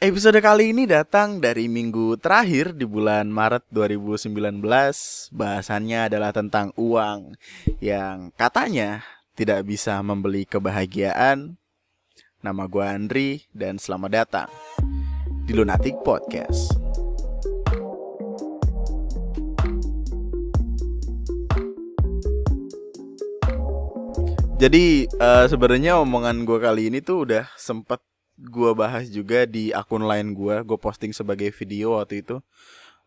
Episode kali ini datang dari minggu terakhir di bulan Maret 2019. Bahasannya adalah tentang uang yang katanya tidak bisa membeli kebahagiaan. Nama gue Andri dan selamat datang di Lunatic Podcast. Jadi uh, sebenarnya omongan gue kali ini tuh udah sempet gue bahas juga di akun lain gue. Gue posting sebagai video waktu itu.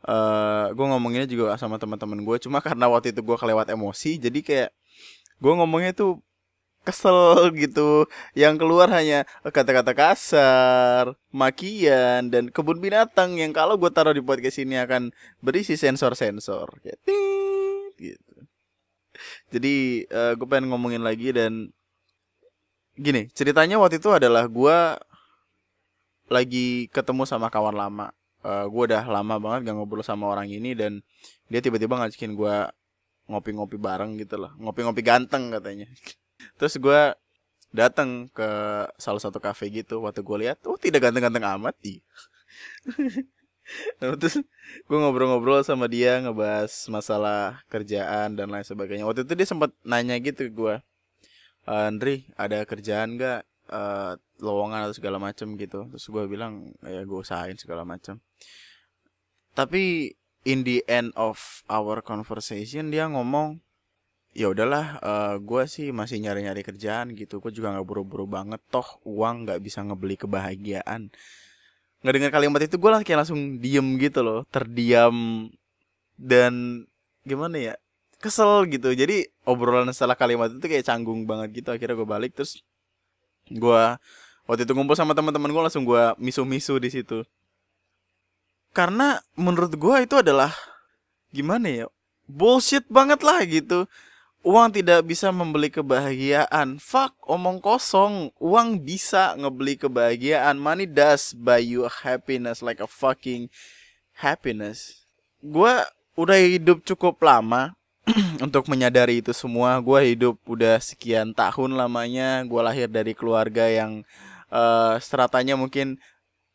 Uh, gue ngomonginnya juga sama teman-teman gue. Cuma karena waktu itu gue kelewat emosi, jadi kayak gue ngomongnya tuh kesel gitu. Yang keluar hanya kata-kata kasar, makian, dan kebun binatang yang kalau gue taruh di podcast ini akan berisi sensor-sensor. Gitu jadi uh, eh, gue pengen ngomongin lagi dan gini ceritanya waktu itu adalah gue lagi ketemu sama kawan lama. Uh, eh, gue udah lama banget gak ngobrol sama orang ini dan dia tiba-tiba ngajakin gue ngopi-ngopi bareng gitu loh. Ngopi-ngopi ganteng katanya. Terus gue datang ke salah satu kafe gitu. Waktu gue lihat oh tidak ganteng-ganteng amat sih Nah, terus gue ngobrol-ngobrol sama dia ngebahas masalah kerjaan dan lain sebagainya. Waktu itu dia sempat nanya gitu ke gue, Andri ada kerjaan gak? Uh, lowongan atau segala macem gitu. Terus gue bilang ya gue usahain segala macem. Tapi in the end of our conversation dia ngomong ya udahlah uh, gue sih masih nyari-nyari kerjaan gitu. Gue juga nggak buru-buru banget. Toh uang nggak bisa ngebeli kebahagiaan. Nggak dengar kalimat itu gue lah kayak langsung diem gitu loh. Terdiam dan gimana ya? Kesel gitu. Jadi obrolan setelah kalimat itu kayak canggung banget gitu. Akhirnya gue balik terus gue waktu itu ngumpul sama teman-teman gue langsung gue misu-misu di situ karena menurut gue itu adalah gimana ya bullshit banget lah gitu Uang tidak bisa membeli kebahagiaan. Fuck, omong kosong. Uang bisa ngebeli kebahagiaan. Money does buy you happiness like a fucking happiness. Gue udah hidup cukup lama untuk menyadari itu semua. Gue hidup udah sekian tahun lamanya. Gue lahir dari keluarga yang uh, stratanya mungkin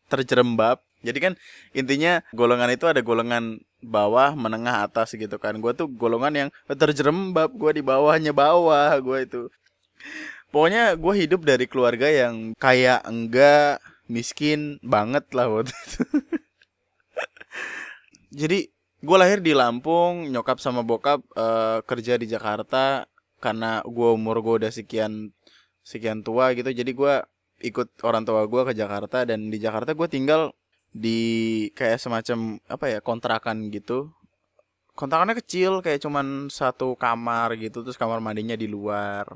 terjerembab. Jadi kan intinya golongan itu ada golongan bawah, menengah, atas gitu kan. Gue tuh golongan yang terjerembab, gue di bawahnya bawah, gue itu. Pokoknya gue hidup dari keluarga yang kayak enggak miskin banget lah waktu itu. Jadi gue lahir di Lampung, nyokap sama bokap uh, kerja di Jakarta karena gue umur gue udah sekian sekian tua gitu. Jadi gue ikut orang tua gue ke Jakarta dan di Jakarta gue tinggal di kayak semacam apa ya kontrakan gitu. Kontrakannya kecil kayak cuman satu kamar gitu terus kamar mandinya di luar.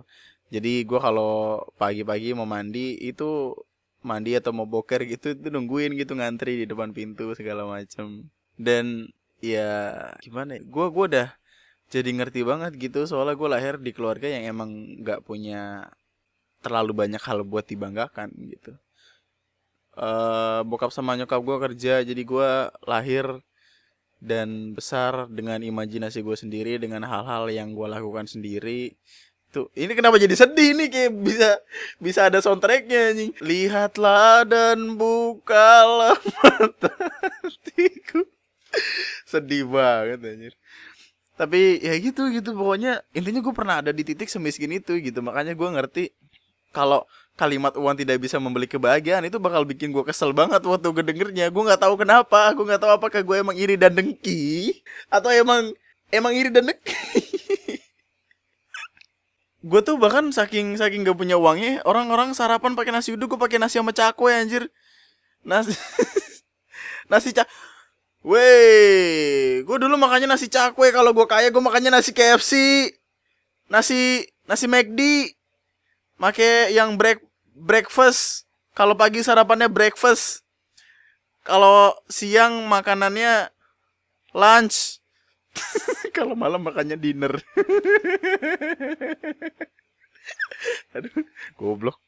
Jadi gue kalau pagi-pagi mau mandi itu mandi atau mau boker gitu itu nungguin gitu ngantri di depan pintu segala macem. Dan ya gimana ya gue gue udah jadi ngerti banget gitu soalnya gue lahir di keluarga yang emang nggak punya terlalu banyak hal buat dibanggakan gitu. Uh, bokap sama nyokap gue kerja jadi gue lahir dan besar dengan imajinasi gue sendiri dengan hal-hal yang gue lakukan sendiri. Tuh ini kenapa jadi sedih nih kayak bisa bisa ada soundtracknya nih lihatlah dan bukalah mata hatiku. Sedih banget anjir. Tapi ya gitu gitu. Pokoknya intinya gue pernah ada di titik semiskin itu gitu. Makanya gue ngerti kalau kalimat uang tidak bisa membeli kebahagiaan itu bakal bikin gue kesel banget waktu gue dengernya. Gue nggak tahu kenapa gue nggak tahu apakah gue emang iri dan dengki atau emang emang iri dan dengki. Gue tuh bahkan saking saking gak punya uangnya orang-orang sarapan pakai nasi uduk gue pakai nasi sama cakwe anjir. Nasi nasi cak Weh, gue dulu makannya nasi cakwe kalau gue kaya gue makannya nasi KFC, nasi nasi McD, make yang break breakfast. Kalau pagi sarapannya breakfast. Kalau siang makanannya lunch. Kalau malam makannya dinner. Aduh goblok.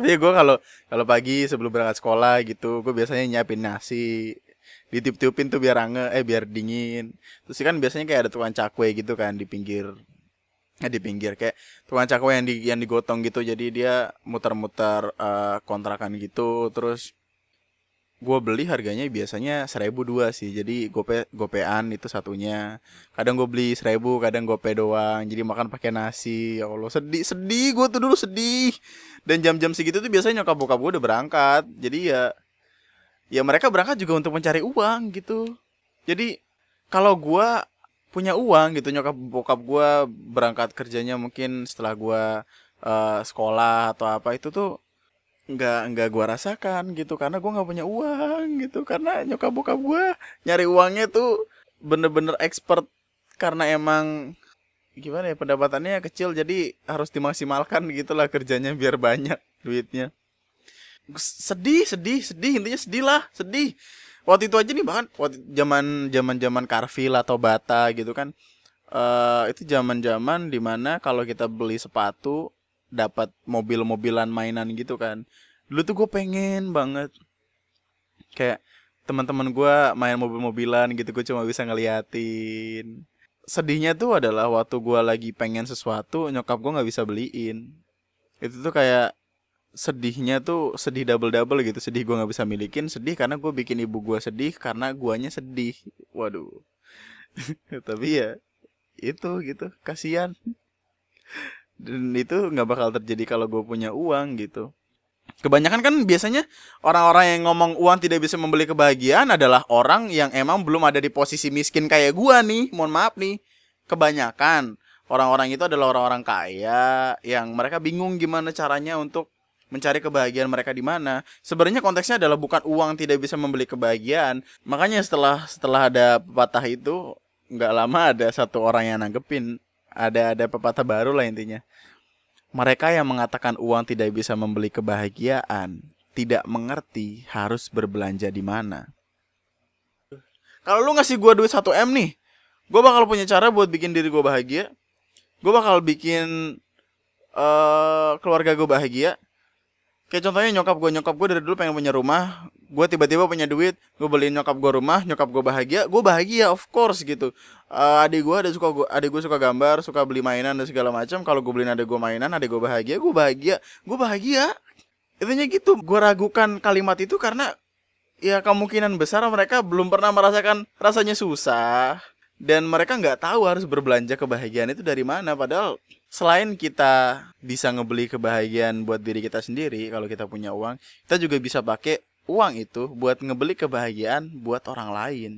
Iya gue kalau kalau pagi sebelum berangkat sekolah gitu gue biasanya nyiapin nasi. Ditiup-tiupin tuh biar ange eh biar dingin. Terus kan biasanya kayak ada tukang cakwe gitu kan di pinggir di pinggir kayak tukang cakwe yang di yang digotong gitu. Jadi dia muter-muter uh, kontrakan gitu. Terus gue beli harganya biasanya seribu dua sih. Jadi gope gopean itu satunya. Kadang gue beli seribu kadang gope doang. Jadi makan pakai nasi. Ya allah sedih sedih gue tuh dulu sedih. Dan jam-jam segitu tuh biasanya nyokap bokap gue udah berangkat. Jadi ya ya mereka berangkat juga untuk mencari uang gitu. Jadi kalau gue punya uang gitu. Nyokap bokap gue berangkat kerjanya mungkin setelah gue uh, sekolah atau apa itu tuh nggak nggak gue rasakan gitu. Karena gue nggak punya uang gitu. Karena nyokap bokap gue nyari uangnya tuh bener-bener expert. Karena emang gimana ya pendapatannya kecil jadi harus dimaksimalkan gitulah kerjanya biar banyak duitnya. Sedih sedih sedih. Intinya sedih lah sedih waktu itu aja nih bahkan waktu zaman zaman zaman Carville atau Bata gitu kan uh, itu zaman zaman di mana kalau kita beli sepatu dapat mobil-mobilan mainan gitu kan. Dulu tuh gue pengen banget. Kayak teman-teman gue main mobil-mobilan gitu gue cuma bisa ngeliatin. Sedihnya tuh adalah waktu gue lagi pengen sesuatu nyokap gue nggak bisa beliin. Itu tuh kayak sedihnya tuh sedih double double gitu. Sedih gue nggak bisa milikin sedih karena gue bikin ibu gue sedih karena guanya sedih. Waduh. Tapi ya itu gitu. Kasihan. Dan itu nggak bakal terjadi kalau gue punya uang gitu. Kebanyakan kan biasanya orang-orang yang ngomong uang tidak bisa membeli kebahagiaan adalah orang yang emang belum ada di posisi miskin kayak gue nih. Mohon maaf nih. Kebanyakan orang-orang itu adalah orang-orang kaya yang mereka bingung gimana caranya untuk mencari kebahagiaan mereka di mana. Sebenarnya konteksnya adalah bukan uang tidak bisa membeli kebahagiaan. Makanya setelah setelah ada pepatah itu nggak lama ada satu orang yang nanggepin ada ada pepatah baru lah intinya. Mereka yang mengatakan uang tidak bisa membeli kebahagiaan tidak mengerti harus berbelanja di mana. Kalau lu ngasih gua duit 1 M nih, gua bakal punya cara buat bikin diri gua bahagia. Gua bakal bikin uh, keluarga gua bahagia. Kayak contohnya nyokap gue, nyokap gue dari dulu pengen punya rumah, gue tiba-tiba punya duit, gue beliin nyokap gue rumah, nyokap gue bahagia, gue bahagia of course gitu. Uh, adik gue ada suka gua, adik gue suka gambar, suka beli mainan dan segala macam. Kalau gue beliin adik gue mainan, adik gue bahagia, gue bahagia, gue bahagia. Intinya gitu, gue ragukan kalimat itu karena ya kemungkinan besar mereka belum pernah merasakan rasanya susah. Dan mereka nggak tahu harus berbelanja kebahagiaan itu dari mana. Padahal selain kita bisa ngebeli kebahagiaan buat diri kita sendiri kalau kita punya uang kita juga bisa pakai uang itu buat ngebeli kebahagiaan buat orang lain.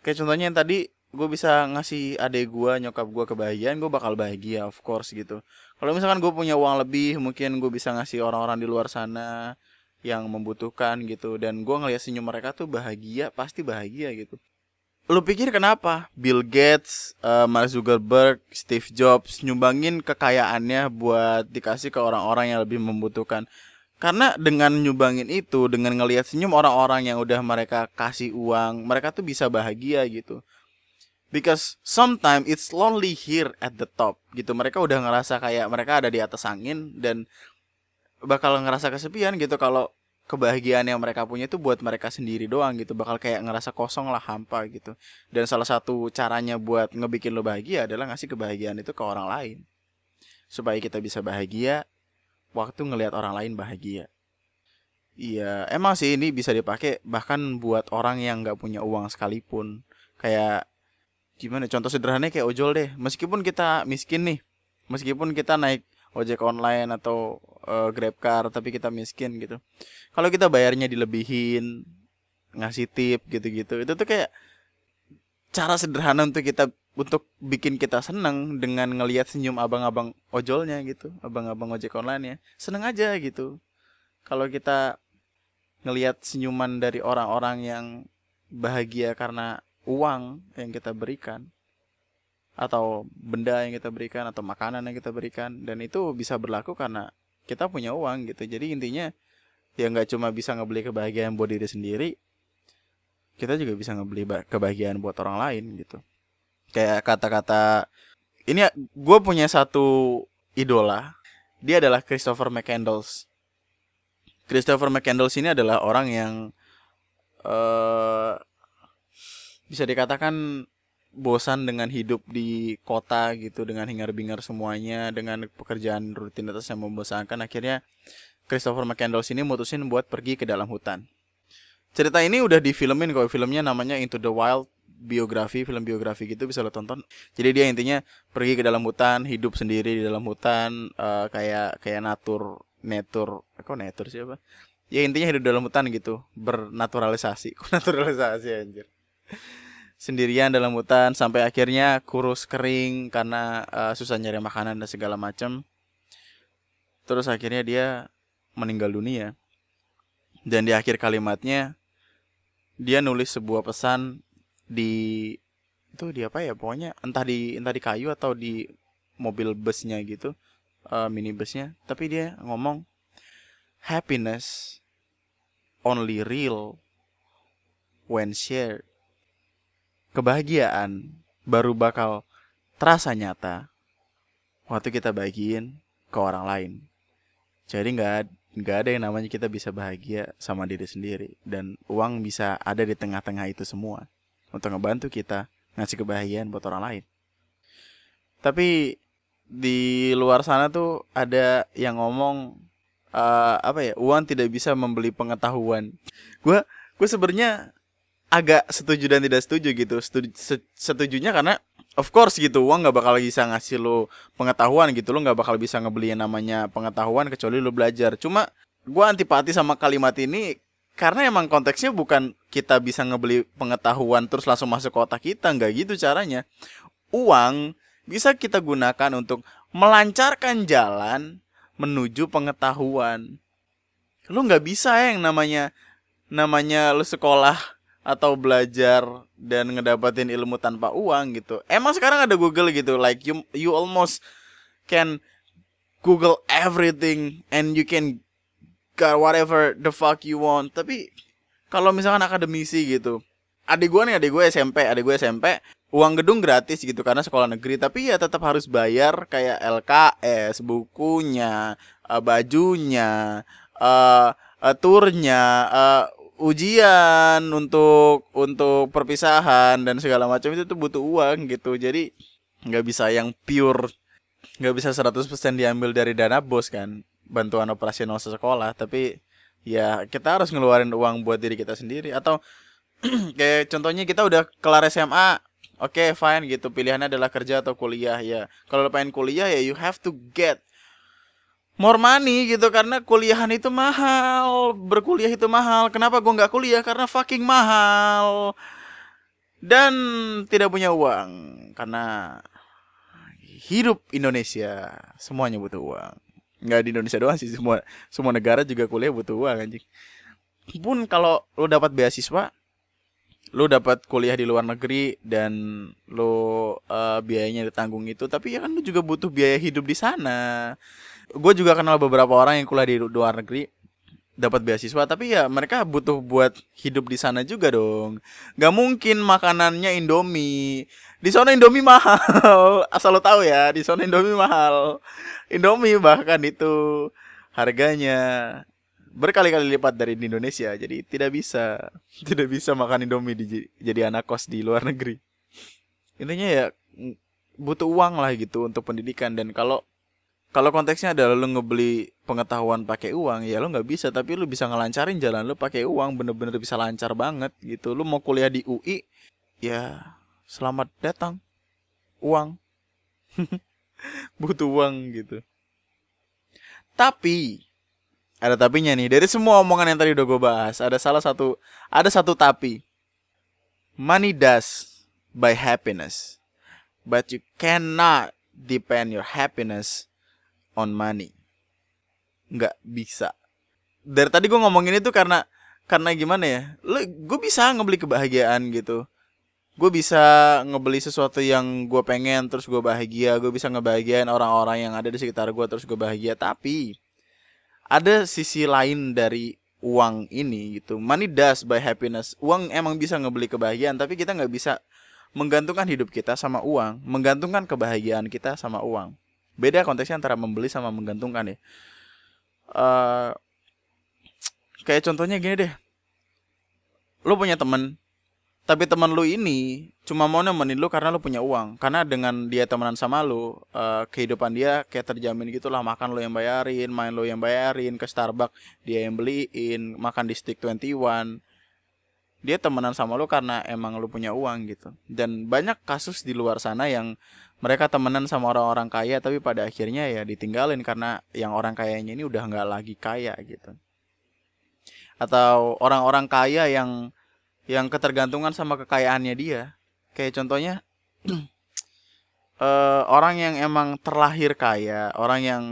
Kayak contohnya yang tadi gue bisa ngasih adek gue nyokap gue kebahagiaan gue bakal bahagia of course gitu. Kalau misalkan gue punya uang lebih mungkin gue bisa ngasih orang-orang di luar sana yang membutuhkan gitu. Dan gue ngeliat senyum mereka tuh bahagia pasti bahagia gitu lu pikir kenapa Bill Gates, uh, Mark Zuckerberg, Steve Jobs nyumbangin kekayaannya buat dikasih ke orang-orang yang lebih membutuhkan? Karena dengan nyumbangin itu, dengan ngelihat senyum orang-orang yang udah mereka kasih uang, mereka tuh bisa bahagia gitu. Because sometimes it's lonely here at the top gitu. Mereka udah ngerasa kayak mereka ada di atas angin dan bakal ngerasa kesepian gitu kalau kebahagiaan yang mereka punya itu buat mereka sendiri doang gitu. Bakal kayak ngerasa kosong lah hampa gitu. Dan salah satu caranya buat ngebikin lo bahagia adalah ngasih kebahagiaan itu ke orang lain. Supaya kita bisa bahagia waktu ngelihat orang lain bahagia. Iya emang sih ini bisa dipakai bahkan buat orang yang nggak punya uang sekalipun. Kayak gimana contoh sederhananya kayak ojol deh. Meskipun kita miskin nih meskipun kita naik ojek online atau uh, grab car tapi kita miskin gitu. Kalau kita bayarnya dilebihin ngasih tip gitu-gitu itu tuh kayak cara sederhana untuk kita untuk bikin kita seneng dengan ngelihat senyum abang-abang ojolnya gitu. Abang-abang ojek online ya. Seneng aja gitu. Kalau kita ngelihat senyuman dari orang-orang yang bahagia karena uang yang kita berikan atau benda yang kita berikan atau makanan yang kita berikan dan itu bisa berlaku karena kita punya uang gitu. Jadi intinya ya nggak cuma bisa ngebeli kebahagiaan buat diri sendiri kita juga bisa ngebeli kebahagiaan buat orang lain gitu. Kayak kata-kata ini gue punya satu idola dia adalah Christopher McCandles. Christopher McCandles ini adalah orang yang uh, bisa dikatakan bosan dengan hidup di kota gitu dengan hingar-bingar semuanya dengan pekerjaan rutinitas yang membosankan akhirnya Christopher McCandless ini mutusin buat pergi ke dalam hutan. Cerita ini udah difilmin kok filmnya namanya Into the Wild biografi film biografi gitu bisa lo tonton. Jadi dia intinya pergi ke dalam hutan hidup sendiri di dalam hutan uh, kayak kayak natur natur kok natur siapa ya intinya hidup dalam hutan gitu bernaturalisasi. Naturalisasi anjir sendirian dalam hutan sampai akhirnya kurus kering karena uh, susah nyari makanan dan segala macam terus akhirnya dia meninggal dunia. Dan di akhir kalimatnya dia nulis sebuah pesan di itu di apa ya pokoknya entah di entah di kayu atau di mobil busnya gitu uh, minibusnya tapi dia ngomong happiness only real when shared kebahagiaan baru bakal terasa nyata waktu kita bagiin ke orang lain jadi nggak nggak ada yang namanya kita bisa bahagia sama diri sendiri dan uang bisa ada di tengah-tengah itu semua untuk ngebantu kita ngasih kebahagiaan buat orang lain. Tapi di luar sana tuh ada yang ngomong uh, apa ya uang tidak bisa membeli pengetahuan. Gue gue sebenarnya agak setuju dan tidak setuju gitu. Setuju, setujunya karena of course gitu uang nggak bakal bisa ngasih lo pengetahuan gitu lo nggak bakal bisa ngebeli yang namanya pengetahuan kecuali lo belajar. Cuma gue antipati sama kalimat ini karena emang konteksnya bukan kita bisa ngebeli pengetahuan terus langsung masuk ke otak kita nggak gitu caranya uang bisa kita gunakan untuk melancarkan jalan menuju pengetahuan lu nggak bisa ya yang namanya namanya lu sekolah atau belajar dan ngedapatin ilmu tanpa uang gitu. Emang sekarang ada Google gitu like you you almost can Google everything and you can got whatever the fuck you want. Tapi kalau misalkan akademisi gitu adik gue nih adik gue SMP adik gue SMP uang gedung gratis gitu karena sekolah negeri. Tapi ya tetap harus bayar kayak LKS bukunya uh, bajunya uh, uh, turnya uh, ujian untuk untuk perpisahan dan segala macam itu tuh butuh uang gitu. Jadi nggak bisa yang pure nggak bisa 100% diambil dari dana bos kan bantuan operasional sekolah. Tapi ya kita harus ngeluarin uang buat diri kita sendiri. Atau kayak contohnya kita udah kelar SMA oke okay, fine gitu. Pilihannya adalah kerja atau kuliah ya. Kalau lo pengen kuliah ya you have to get more money gitu karena kuliahan itu mahal berkuliah itu mahal. Kenapa gue nggak kuliah? Karena fucking mahal. Dan tidak punya uang karena hidup Indonesia semuanya butuh uang. Nggak di Indonesia doang sih semua semua negara juga kuliah butuh uang anjing. Pun kalau lo dapat beasiswa lo dapat kuliah di luar negeri dan lo uh, biayanya ditanggung itu tapi ya kan lo juga butuh biaya hidup di sana gue juga kenal beberapa orang yang kuliah di luar negeri dapat beasiswa tapi ya mereka butuh buat hidup di sana juga dong. Nggak mungkin makanannya Indomie. Di sana Indomie mahal asal lo tahu ya di sana Indomie mahal. Indomie bahkan itu harganya berkali-kali lipat dari di Indonesia jadi tidak bisa tidak bisa makan Indomie di, jadi anak kos di luar negeri. Intinya ya butuh uang lah gitu untuk pendidikan dan kalau kalau konteksnya adalah lo ngebeli pengetahuan pakai uang ya lo nggak bisa. Tapi lo bisa ngelancarin jalan lo pakai uang bener-bener bisa lancar banget gitu. Lo mau kuliah di UI ya selamat datang. Uang. Butuh uang gitu. Tapi ada tapinya nih. Dari semua omongan yang tadi udah gue bahas ada salah satu ada satu tapi. Money does by happiness but you cannot depend your happiness on money. Nggak bisa. Dari tadi gue ngomongin itu karena karena gimana ya? Lo gue bisa ngebeli kebahagiaan gitu. Gue bisa ngebeli sesuatu yang gue pengen terus gue bahagia. Gue bisa ngebahagiain orang-orang yang ada di sekitar gue terus gue bahagia. Tapi ada sisi lain dari uang ini gitu. Money does by happiness. Uang emang bisa ngebeli kebahagiaan tapi kita nggak bisa menggantungkan hidup kita sama uang. Menggantungkan kebahagiaan kita sama uang beda konteksnya antara membeli sama menggantungkan ya. Uh, kayak contohnya gini deh. Lo punya temen tapi teman lu ini cuma mau nemenin lu karena lu punya uang. Karena dengan dia temenan sama lu uh, kehidupan dia kayak terjamin gitulah. Makan lu yang bayarin main lu yang bayarin ke Starbucks dia yang beliin makan di Stick 21 dia temenan sama lu karena emang lu punya uang gitu. Dan banyak kasus di luar sana yang mereka temenan sama orang-orang kaya tapi pada akhirnya ya ditinggalin karena yang orang kayanya ini udah nggak lagi kaya gitu. Atau orang-orang kaya yang yang ketergantungan sama kekayaannya dia. Kayak contohnya uh, orang yang emang terlahir kaya orang yang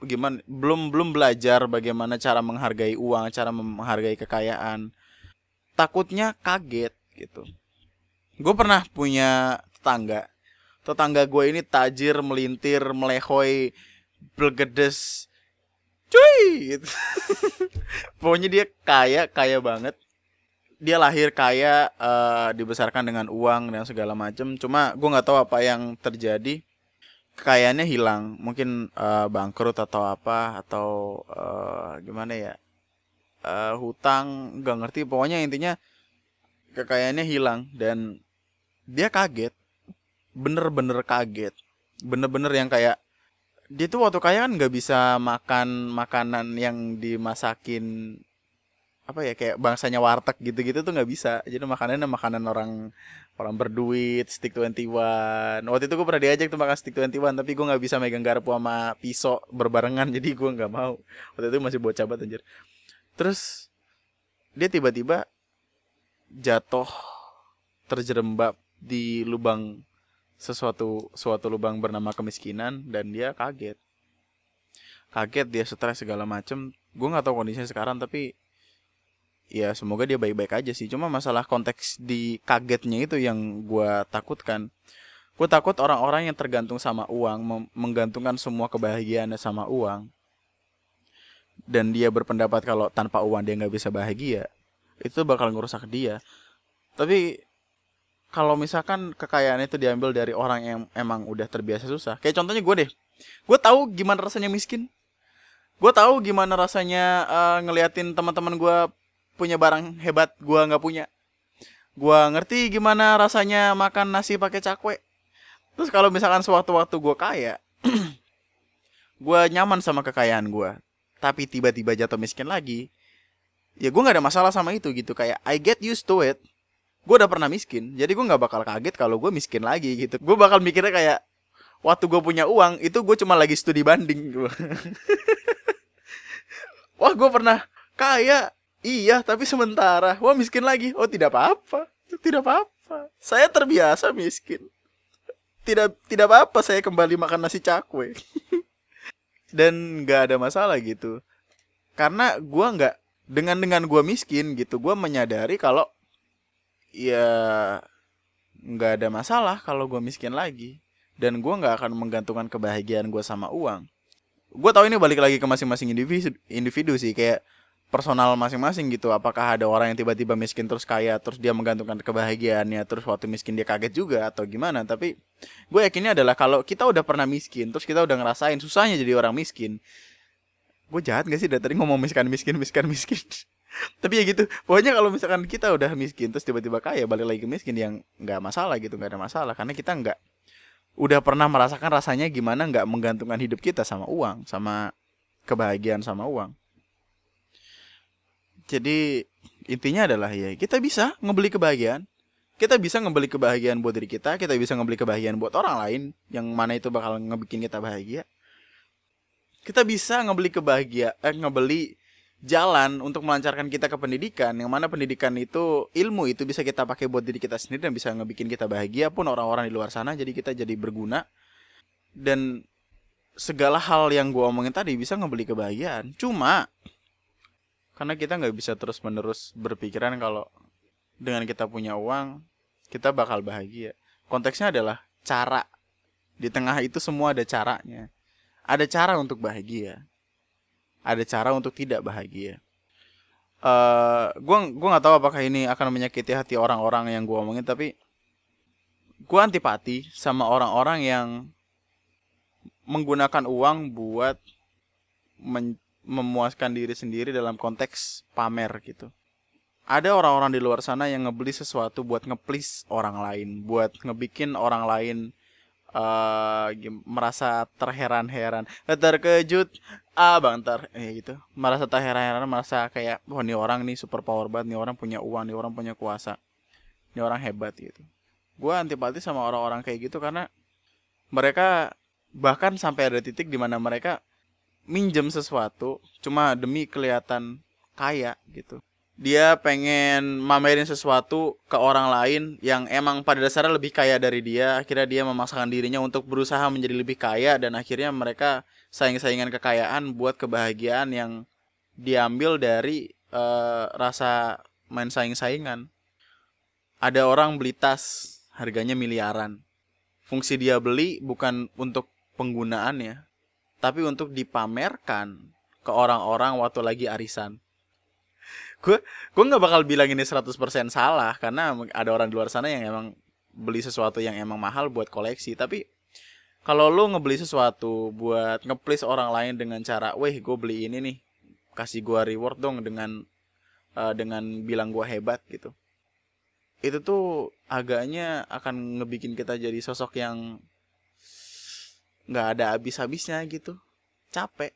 gimana belum belum belajar bagaimana cara menghargai uang cara menghargai kekayaan takutnya kaget gitu. Gue pernah punya tetangga tetangga gue ini tajir melintir melehoi belgedes. Cuy! Pokoknya dia kaya kaya banget. Dia lahir kaya uh, dibesarkan dengan uang dan segala macem. Cuma gue nggak tahu apa yang terjadi. Kekayaannya hilang. Mungkin uh, bangkrut atau apa atau uh, gimana ya. Uh, hutang nggak ngerti. Pokoknya intinya kekayaannya hilang dan dia kaget bener-bener kaget. Bener-bener yang kayak dia tuh waktu kaya kan nggak bisa makan makanan yang dimasakin apa ya kayak bangsanya warteg gitu-gitu tuh nggak bisa. Jadi makanannya makanan orang orang berduit stick twenty one. Waktu itu gue pernah diajak tuh makan stick twenty one tapi gue nggak bisa megang garpu sama pisau berbarengan jadi gue nggak mau. Waktu itu masih bocah banget anjir. Terus dia tiba-tiba jatuh terjerembab di lubang sesuatu suatu lubang bernama kemiskinan dan dia kaget. Kaget dia stres segala macem. Gue nggak tahu kondisinya sekarang tapi ya semoga dia baik-baik aja sih. Cuma masalah konteks di kagetnya itu yang gue takutkan. Gue takut orang-orang yang tergantung sama uang menggantungkan semua kebahagiaannya sama uang dan dia berpendapat kalau tanpa uang dia nggak bisa bahagia itu bakal ngerusak dia. Tapi kalau misalkan kekayaan itu diambil dari orang yang emang udah terbiasa susah kayak contohnya gue deh. Gue tahu gimana rasanya miskin. Gue tahu gimana rasanya uh, ngeliatin teman-teman gue punya barang hebat gue nggak punya. Gue ngerti gimana rasanya makan nasi pakai cakwe. Terus kalau misalkan sewaktu-waktu gue kaya gue nyaman sama kekayaan gue tapi tiba-tiba jatuh miskin lagi ya gue nggak ada masalah sama itu gitu. Kayak I get used to it gue udah pernah miskin jadi gue nggak bakal kaget kalau gue miskin lagi gitu. Gue bakal mikirnya kayak waktu gue punya uang itu gue cuma lagi studi banding wah gue pernah kaya. Iya tapi sementara. Wah miskin lagi. Oh tidak apa-apa. Tidak apa-apa. Saya terbiasa miskin. Tidak tidak apa-apa saya kembali makan nasi cakwe. Dan nggak ada masalah gitu. Karena gue nggak dengan dengan gue miskin gitu gue menyadari kalau ya nggak ada masalah kalau gue miskin lagi. Dan gue nggak akan menggantungkan kebahagiaan gue sama uang. Gue tahu ini balik lagi ke masing-masing individu individu sih kayak personal masing-masing gitu. Apakah ada orang yang tiba-tiba miskin terus kaya terus dia menggantungkan kebahagiaannya terus waktu miskin dia kaget juga atau gimana. Tapi gue yakinnya adalah kalau kita udah pernah miskin terus kita udah ngerasain susahnya jadi orang miskin gue jahat gak sih dari tadi ngomong miskin miskin miskin miskin tapi ya gitu pokoknya kalau misalkan kita udah miskin terus tiba-tiba kaya balik lagi ke miskin yang nggak masalah gitu nggak ada masalah. Karena kita nggak udah pernah merasakan rasanya gimana nggak menggantungkan hidup kita sama uang sama kebahagiaan sama uang. Jadi intinya adalah ya kita bisa ngebeli kebahagiaan. Kita bisa ngebeli kebahagiaan buat diri kita kita bisa ngebeli kebahagiaan buat orang lain yang mana itu bakal ngebikin kita bahagia. Kita bisa ngebeli kebahagiaan eh, ngebeli jalan untuk melancarkan kita ke pendidikan yang mana pendidikan itu ilmu itu bisa kita pakai buat diri kita sendiri dan bisa ngebikin kita bahagia pun orang-orang di luar sana jadi kita jadi berguna. Dan segala hal yang gue omongin tadi bisa ngebeli kebahagiaan. Cuma karena kita nggak bisa terus menerus berpikiran kalau dengan kita punya uang kita bakal bahagia. Konteksnya adalah cara. Di tengah itu semua ada caranya. Ada cara untuk bahagia ada cara untuk tidak bahagia. Uh, gua gua nggak tahu apakah ini akan menyakiti hati orang-orang yang gua omongin tapi gua antipati sama orang-orang yang menggunakan uang buat memuaskan diri sendiri dalam konteks pamer gitu. Ada orang-orang di luar sana yang ngebeli sesuatu buat ngeplis orang lain, buat ngebikin orang lain uh, merasa terheran-heran. Terkejut. Ah bang ter eh gitu. Merasa terheran-heran merasa kayak wah ini orang nih super power banget nih orang punya uang nih orang punya kuasa. Ini orang hebat gitu. Gue antipati sama orang-orang kayak gitu karena mereka bahkan sampai ada titik di mana mereka minjem sesuatu cuma demi kelihatan kaya gitu dia pengen mamerin sesuatu ke orang lain yang emang pada dasarnya lebih kaya dari dia. Akhirnya dia memaksakan dirinya untuk berusaha menjadi lebih kaya dan akhirnya mereka saing-saingan kekayaan buat kebahagiaan yang diambil dari uh, rasa main saing-saingan. Ada orang beli tas harganya miliaran. Fungsi dia beli bukan untuk penggunaannya tapi untuk dipamerkan ke orang-orang waktu lagi arisan gue gue nggak bakal bilang ini 100% salah karena ada orang di luar sana yang emang beli sesuatu yang emang mahal buat koleksi. Tapi kalau lu ngebeli sesuatu buat ngeplease orang lain dengan cara weh gue beli ini nih kasih gue reward dong dengan uh, dengan bilang gue hebat gitu. Itu tuh agaknya akan ngebikin kita jadi sosok yang nggak ada habis-habisnya gitu. Capek.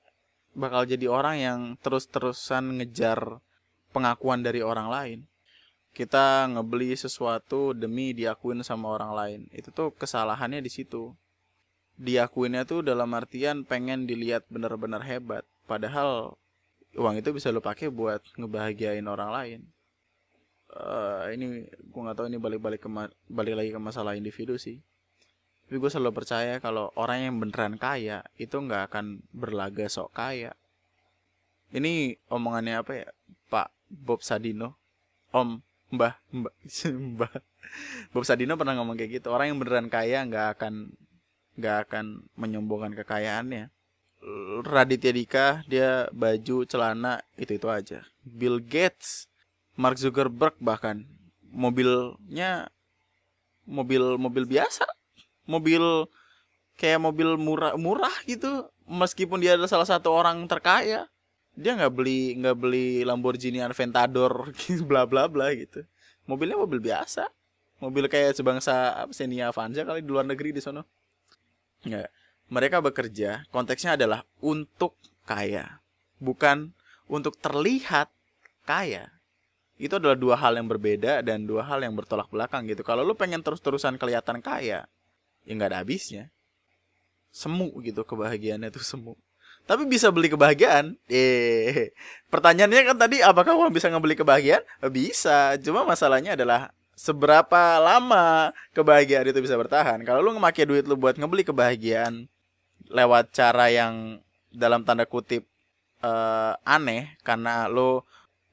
Bakal jadi orang yang terus-terusan ngejar pengakuan dari orang lain. Kita ngebeli sesuatu demi diakuin sama orang lain. Itu tuh kesalahannya di situ. Diakuinnya tuh dalam artian pengen dilihat benar-benar hebat. Padahal uang itu bisa lo pakai buat ngebahagiain orang lain. Uh, ini gue nggak tahu ini balik-balik ke balik lagi ke masalah individu sih. Tapi gue selalu percaya kalau orang yang beneran kaya itu nggak akan berlaga sok kaya. Ini omongannya apa ya? Pak Bob Sadino. Om Mbah Mbah Mbah. Bob Sadino pernah ngomong kayak gitu. Orang yang beneran kaya nggak akan nggak akan menyombongkan kekayaannya. Raditya Dika dia baju celana itu itu aja. Bill Gates Mark Zuckerberg bahkan. Mobilnya mobil mobil biasa. Mobil kayak mobil murah murah gitu. Meskipun dia adalah salah satu orang terkaya dia nggak beli nggak beli Lamborghini Aventador bla bla bla gitu. Mobilnya mobil biasa. Mobil kayak sebangsa apa Xenia Avanza kali di luar negeri di sono. Nggak. Mereka bekerja konteksnya adalah untuk kaya bukan untuk terlihat kaya. Itu adalah dua hal yang berbeda dan dua hal yang bertolak belakang gitu. Kalau lu pengen terus-terusan kelihatan kaya ya nggak ada habisnya. Semu gitu kebahagiaannya tuh semu tapi bisa beli kebahagiaan. Eh, pertanyaannya kan tadi apakah uang bisa ngebeli kebahagiaan? Bisa. Cuma masalahnya adalah seberapa lama kebahagiaan itu bisa bertahan. Kalau lu ngemakai duit lu buat ngebeli kebahagiaan lewat cara yang dalam tanda kutip uh, aneh karena lu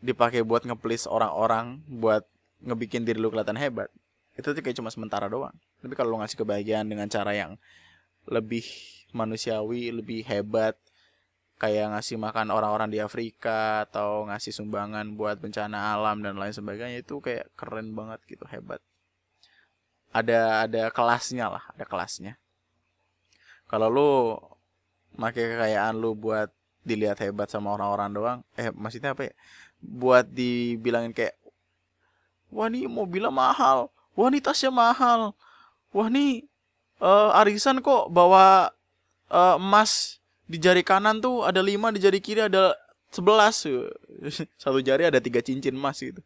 dipakai buat ngeplis orang-orang buat ngebikin diri lu kelihatan hebat. Itu tuh kayak cuma sementara doang. Tapi kalau lu ngasih kebahagiaan dengan cara yang lebih manusiawi, lebih hebat, kayak ngasih makan orang-orang di Afrika atau ngasih sumbangan buat bencana alam dan lain sebagainya itu kayak keren banget gitu hebat. Ada ada kelasnya lah ada kelasnya. Kalau lu pakai kekayaan lu buat dilihat hebat sama orang-orang doang eh maksudnya apa ya? Buat dibilangin kayak wah nih mobilnya mahal wah nih mahal wah nih uh, arisan kok bawa uh, emas di jari kanan tuh ada lima di jari kiri ada sebelas satu jari ada tiga cincin emas gitu.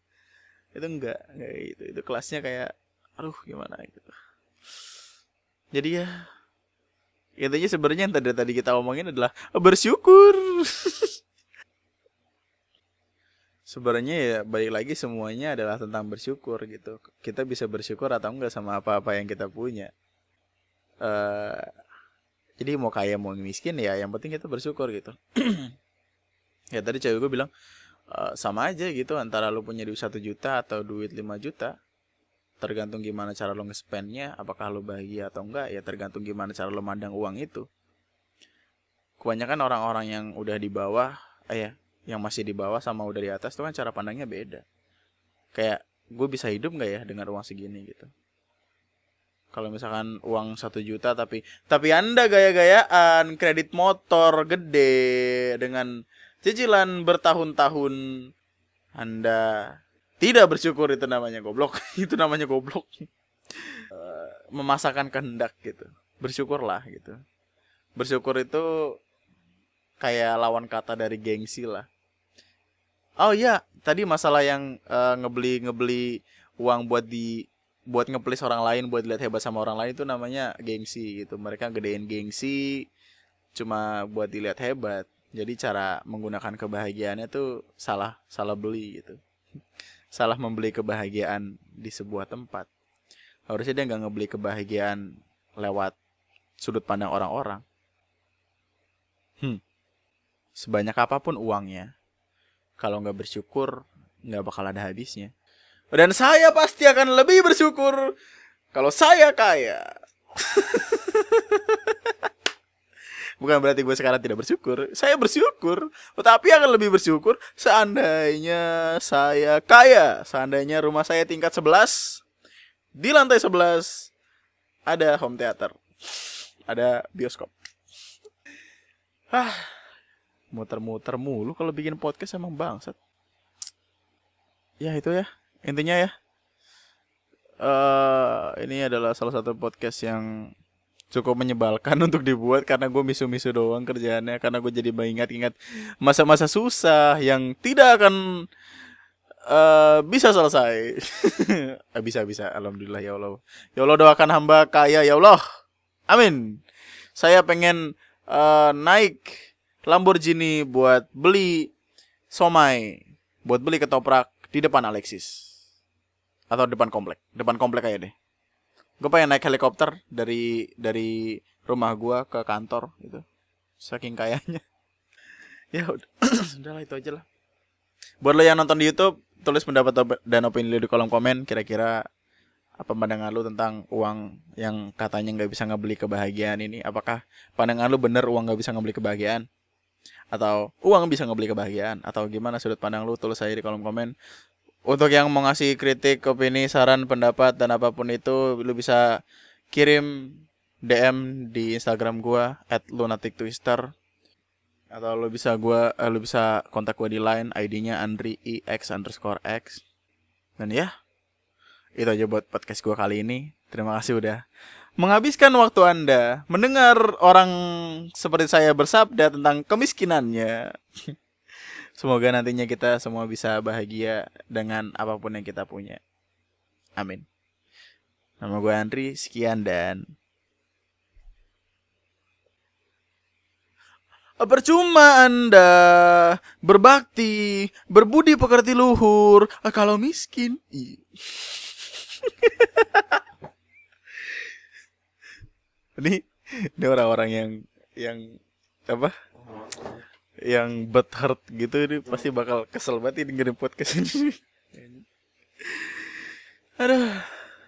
Itu enggak enggak gitu. Itu kelasnya kayak aduh gimana gitu. Jadi ya intinya sebenarnya yang tadi tadi kita omongin adalah bersyukur. Sebenarnya ya balik lagi semuanya adalah tentang bersyukur gitu. Kita bisa bersyukur atau enggak sama apa-apa yang kita punya. Uh, jadi mau kaya mau miskin ya yang penting kita bersyukur gitu. Ya tadi cewek gue bilang e, sama aja gitu antara lo punya duit satu juta atau duit 5 juta tergantung gimana cara lo nge-spendnya apakah lo bahagia atau enggak ya tergantung gimana cara lo mandang uang itu. Kebanyakan orang-orang yang udah di bawah eh ya yang masih di bawah sama udah di atas tuh kan cara pandangnya beda. Kayak gue bisa hidup nggak ya dengan uang segini? gitu kalau misalkan uang satu juta tapi tapi anda gaya-gayaan kredit motor gede dengan cicilan bertahun-tahun anda tidak bersyukur itu namanya goblok. Itu namanya goblok. Uh, memasakkan kehendak gitu. Bersyukurlah gitu. Bersyukur itu kayak lawan kata dari gengsi lah. Oh iya tadi masalah yang uh, ngebeli ngebeli uang buat di buat ngeplis orang lain buat lihat hebat sama orang lain itu namanya gengsi gitu. Mereka gedein gengsi cuma buat dilihat hebat. Jadi cara menggunakan kebahagiaannya tuh salah salah beli gitu. Salah membeli kebahagiaan di sebuah tempat. Harusnya dia nggak ngebeli kebahagiaan lewat sudut pandang orang-orang. Hmm. sebanyak apa pun uangnya kalau nggak bersyukur nggak bakal ada habisnya dan saya pasti akan lebih bersyukur kalau saya kaya Bukan berarti gue sekarang tidak bersyukur. Saya bersyukur, tetapi akan lebih bersyukur seandainya saya kaya. Seandainya rumah saya tingkat 11, di lantai 11 ada home theater. Ada bioskop. Hah, muter-muter mulu kalau bikin podcast emang bangsat. Ya itu ya, intinya ya. Uh, ini adalah salah satu podcast yang cukup menyebalkan untuk dibuat karena gue misu-misu doang kerjaannya karena gue jadi mengingat-ingat masa-masa susah yang tidak akan uh, bisa selesai. Eh, bisa bisa. Alhamdulillah ya Allah. Ya Allah doakan hamba kaya ya Allah. Amin. Saya pengen uh, naik Lamborghini buat beli somai buat beli ketoprak di depan Alexis atau depan komplek. Depan komplek aja deh. Gue pengen naik helikopter dari dari rumah gue ke kantor gitu. Saking kayanya. Ya udah. Udahlah itu aja lah. Buat lo yang nonton di YouTube tulis pendapat dan opini lo di kolom komen. Kira-kira apa pandangan lu tentang uang yang katanya nggak bisa ngebeli kebahagiaan ini? Apakah pandangan lu bener uang nggak bisa ngebeli kebahagiaan? Atau uang bisa ngebeli kebahagiaan? Atau gimana sudut pandang lu tulis aja di kolom komen untuk yang mau ngasih kritik, opini, saran, pendapat dan apa pun itu lu bisa kirim DM di Instagram gua @lunatictwister atau lu bisa gua eh, lu bisa kontak gua di line ID-nya Andri IX underscore X. Dan ya itu aja buat podcast gua kali ini. Terima kasih udah menghabiskan waktu anda mendengar orang seperti saya bersabda tentang kemiskinannya Semoga nantinya kita semua bisa bahagia dengan apa pun yang kita punya. Amin. Nama gue Andri, sekian dan Percuma Anda berbakti, berbudi pekerti luhur kalau miskin. ini ini orang-orang yang yang apa? Yang bad heart gitu ini pasti bakal kesel banget dengerin podcast ini. Aduh.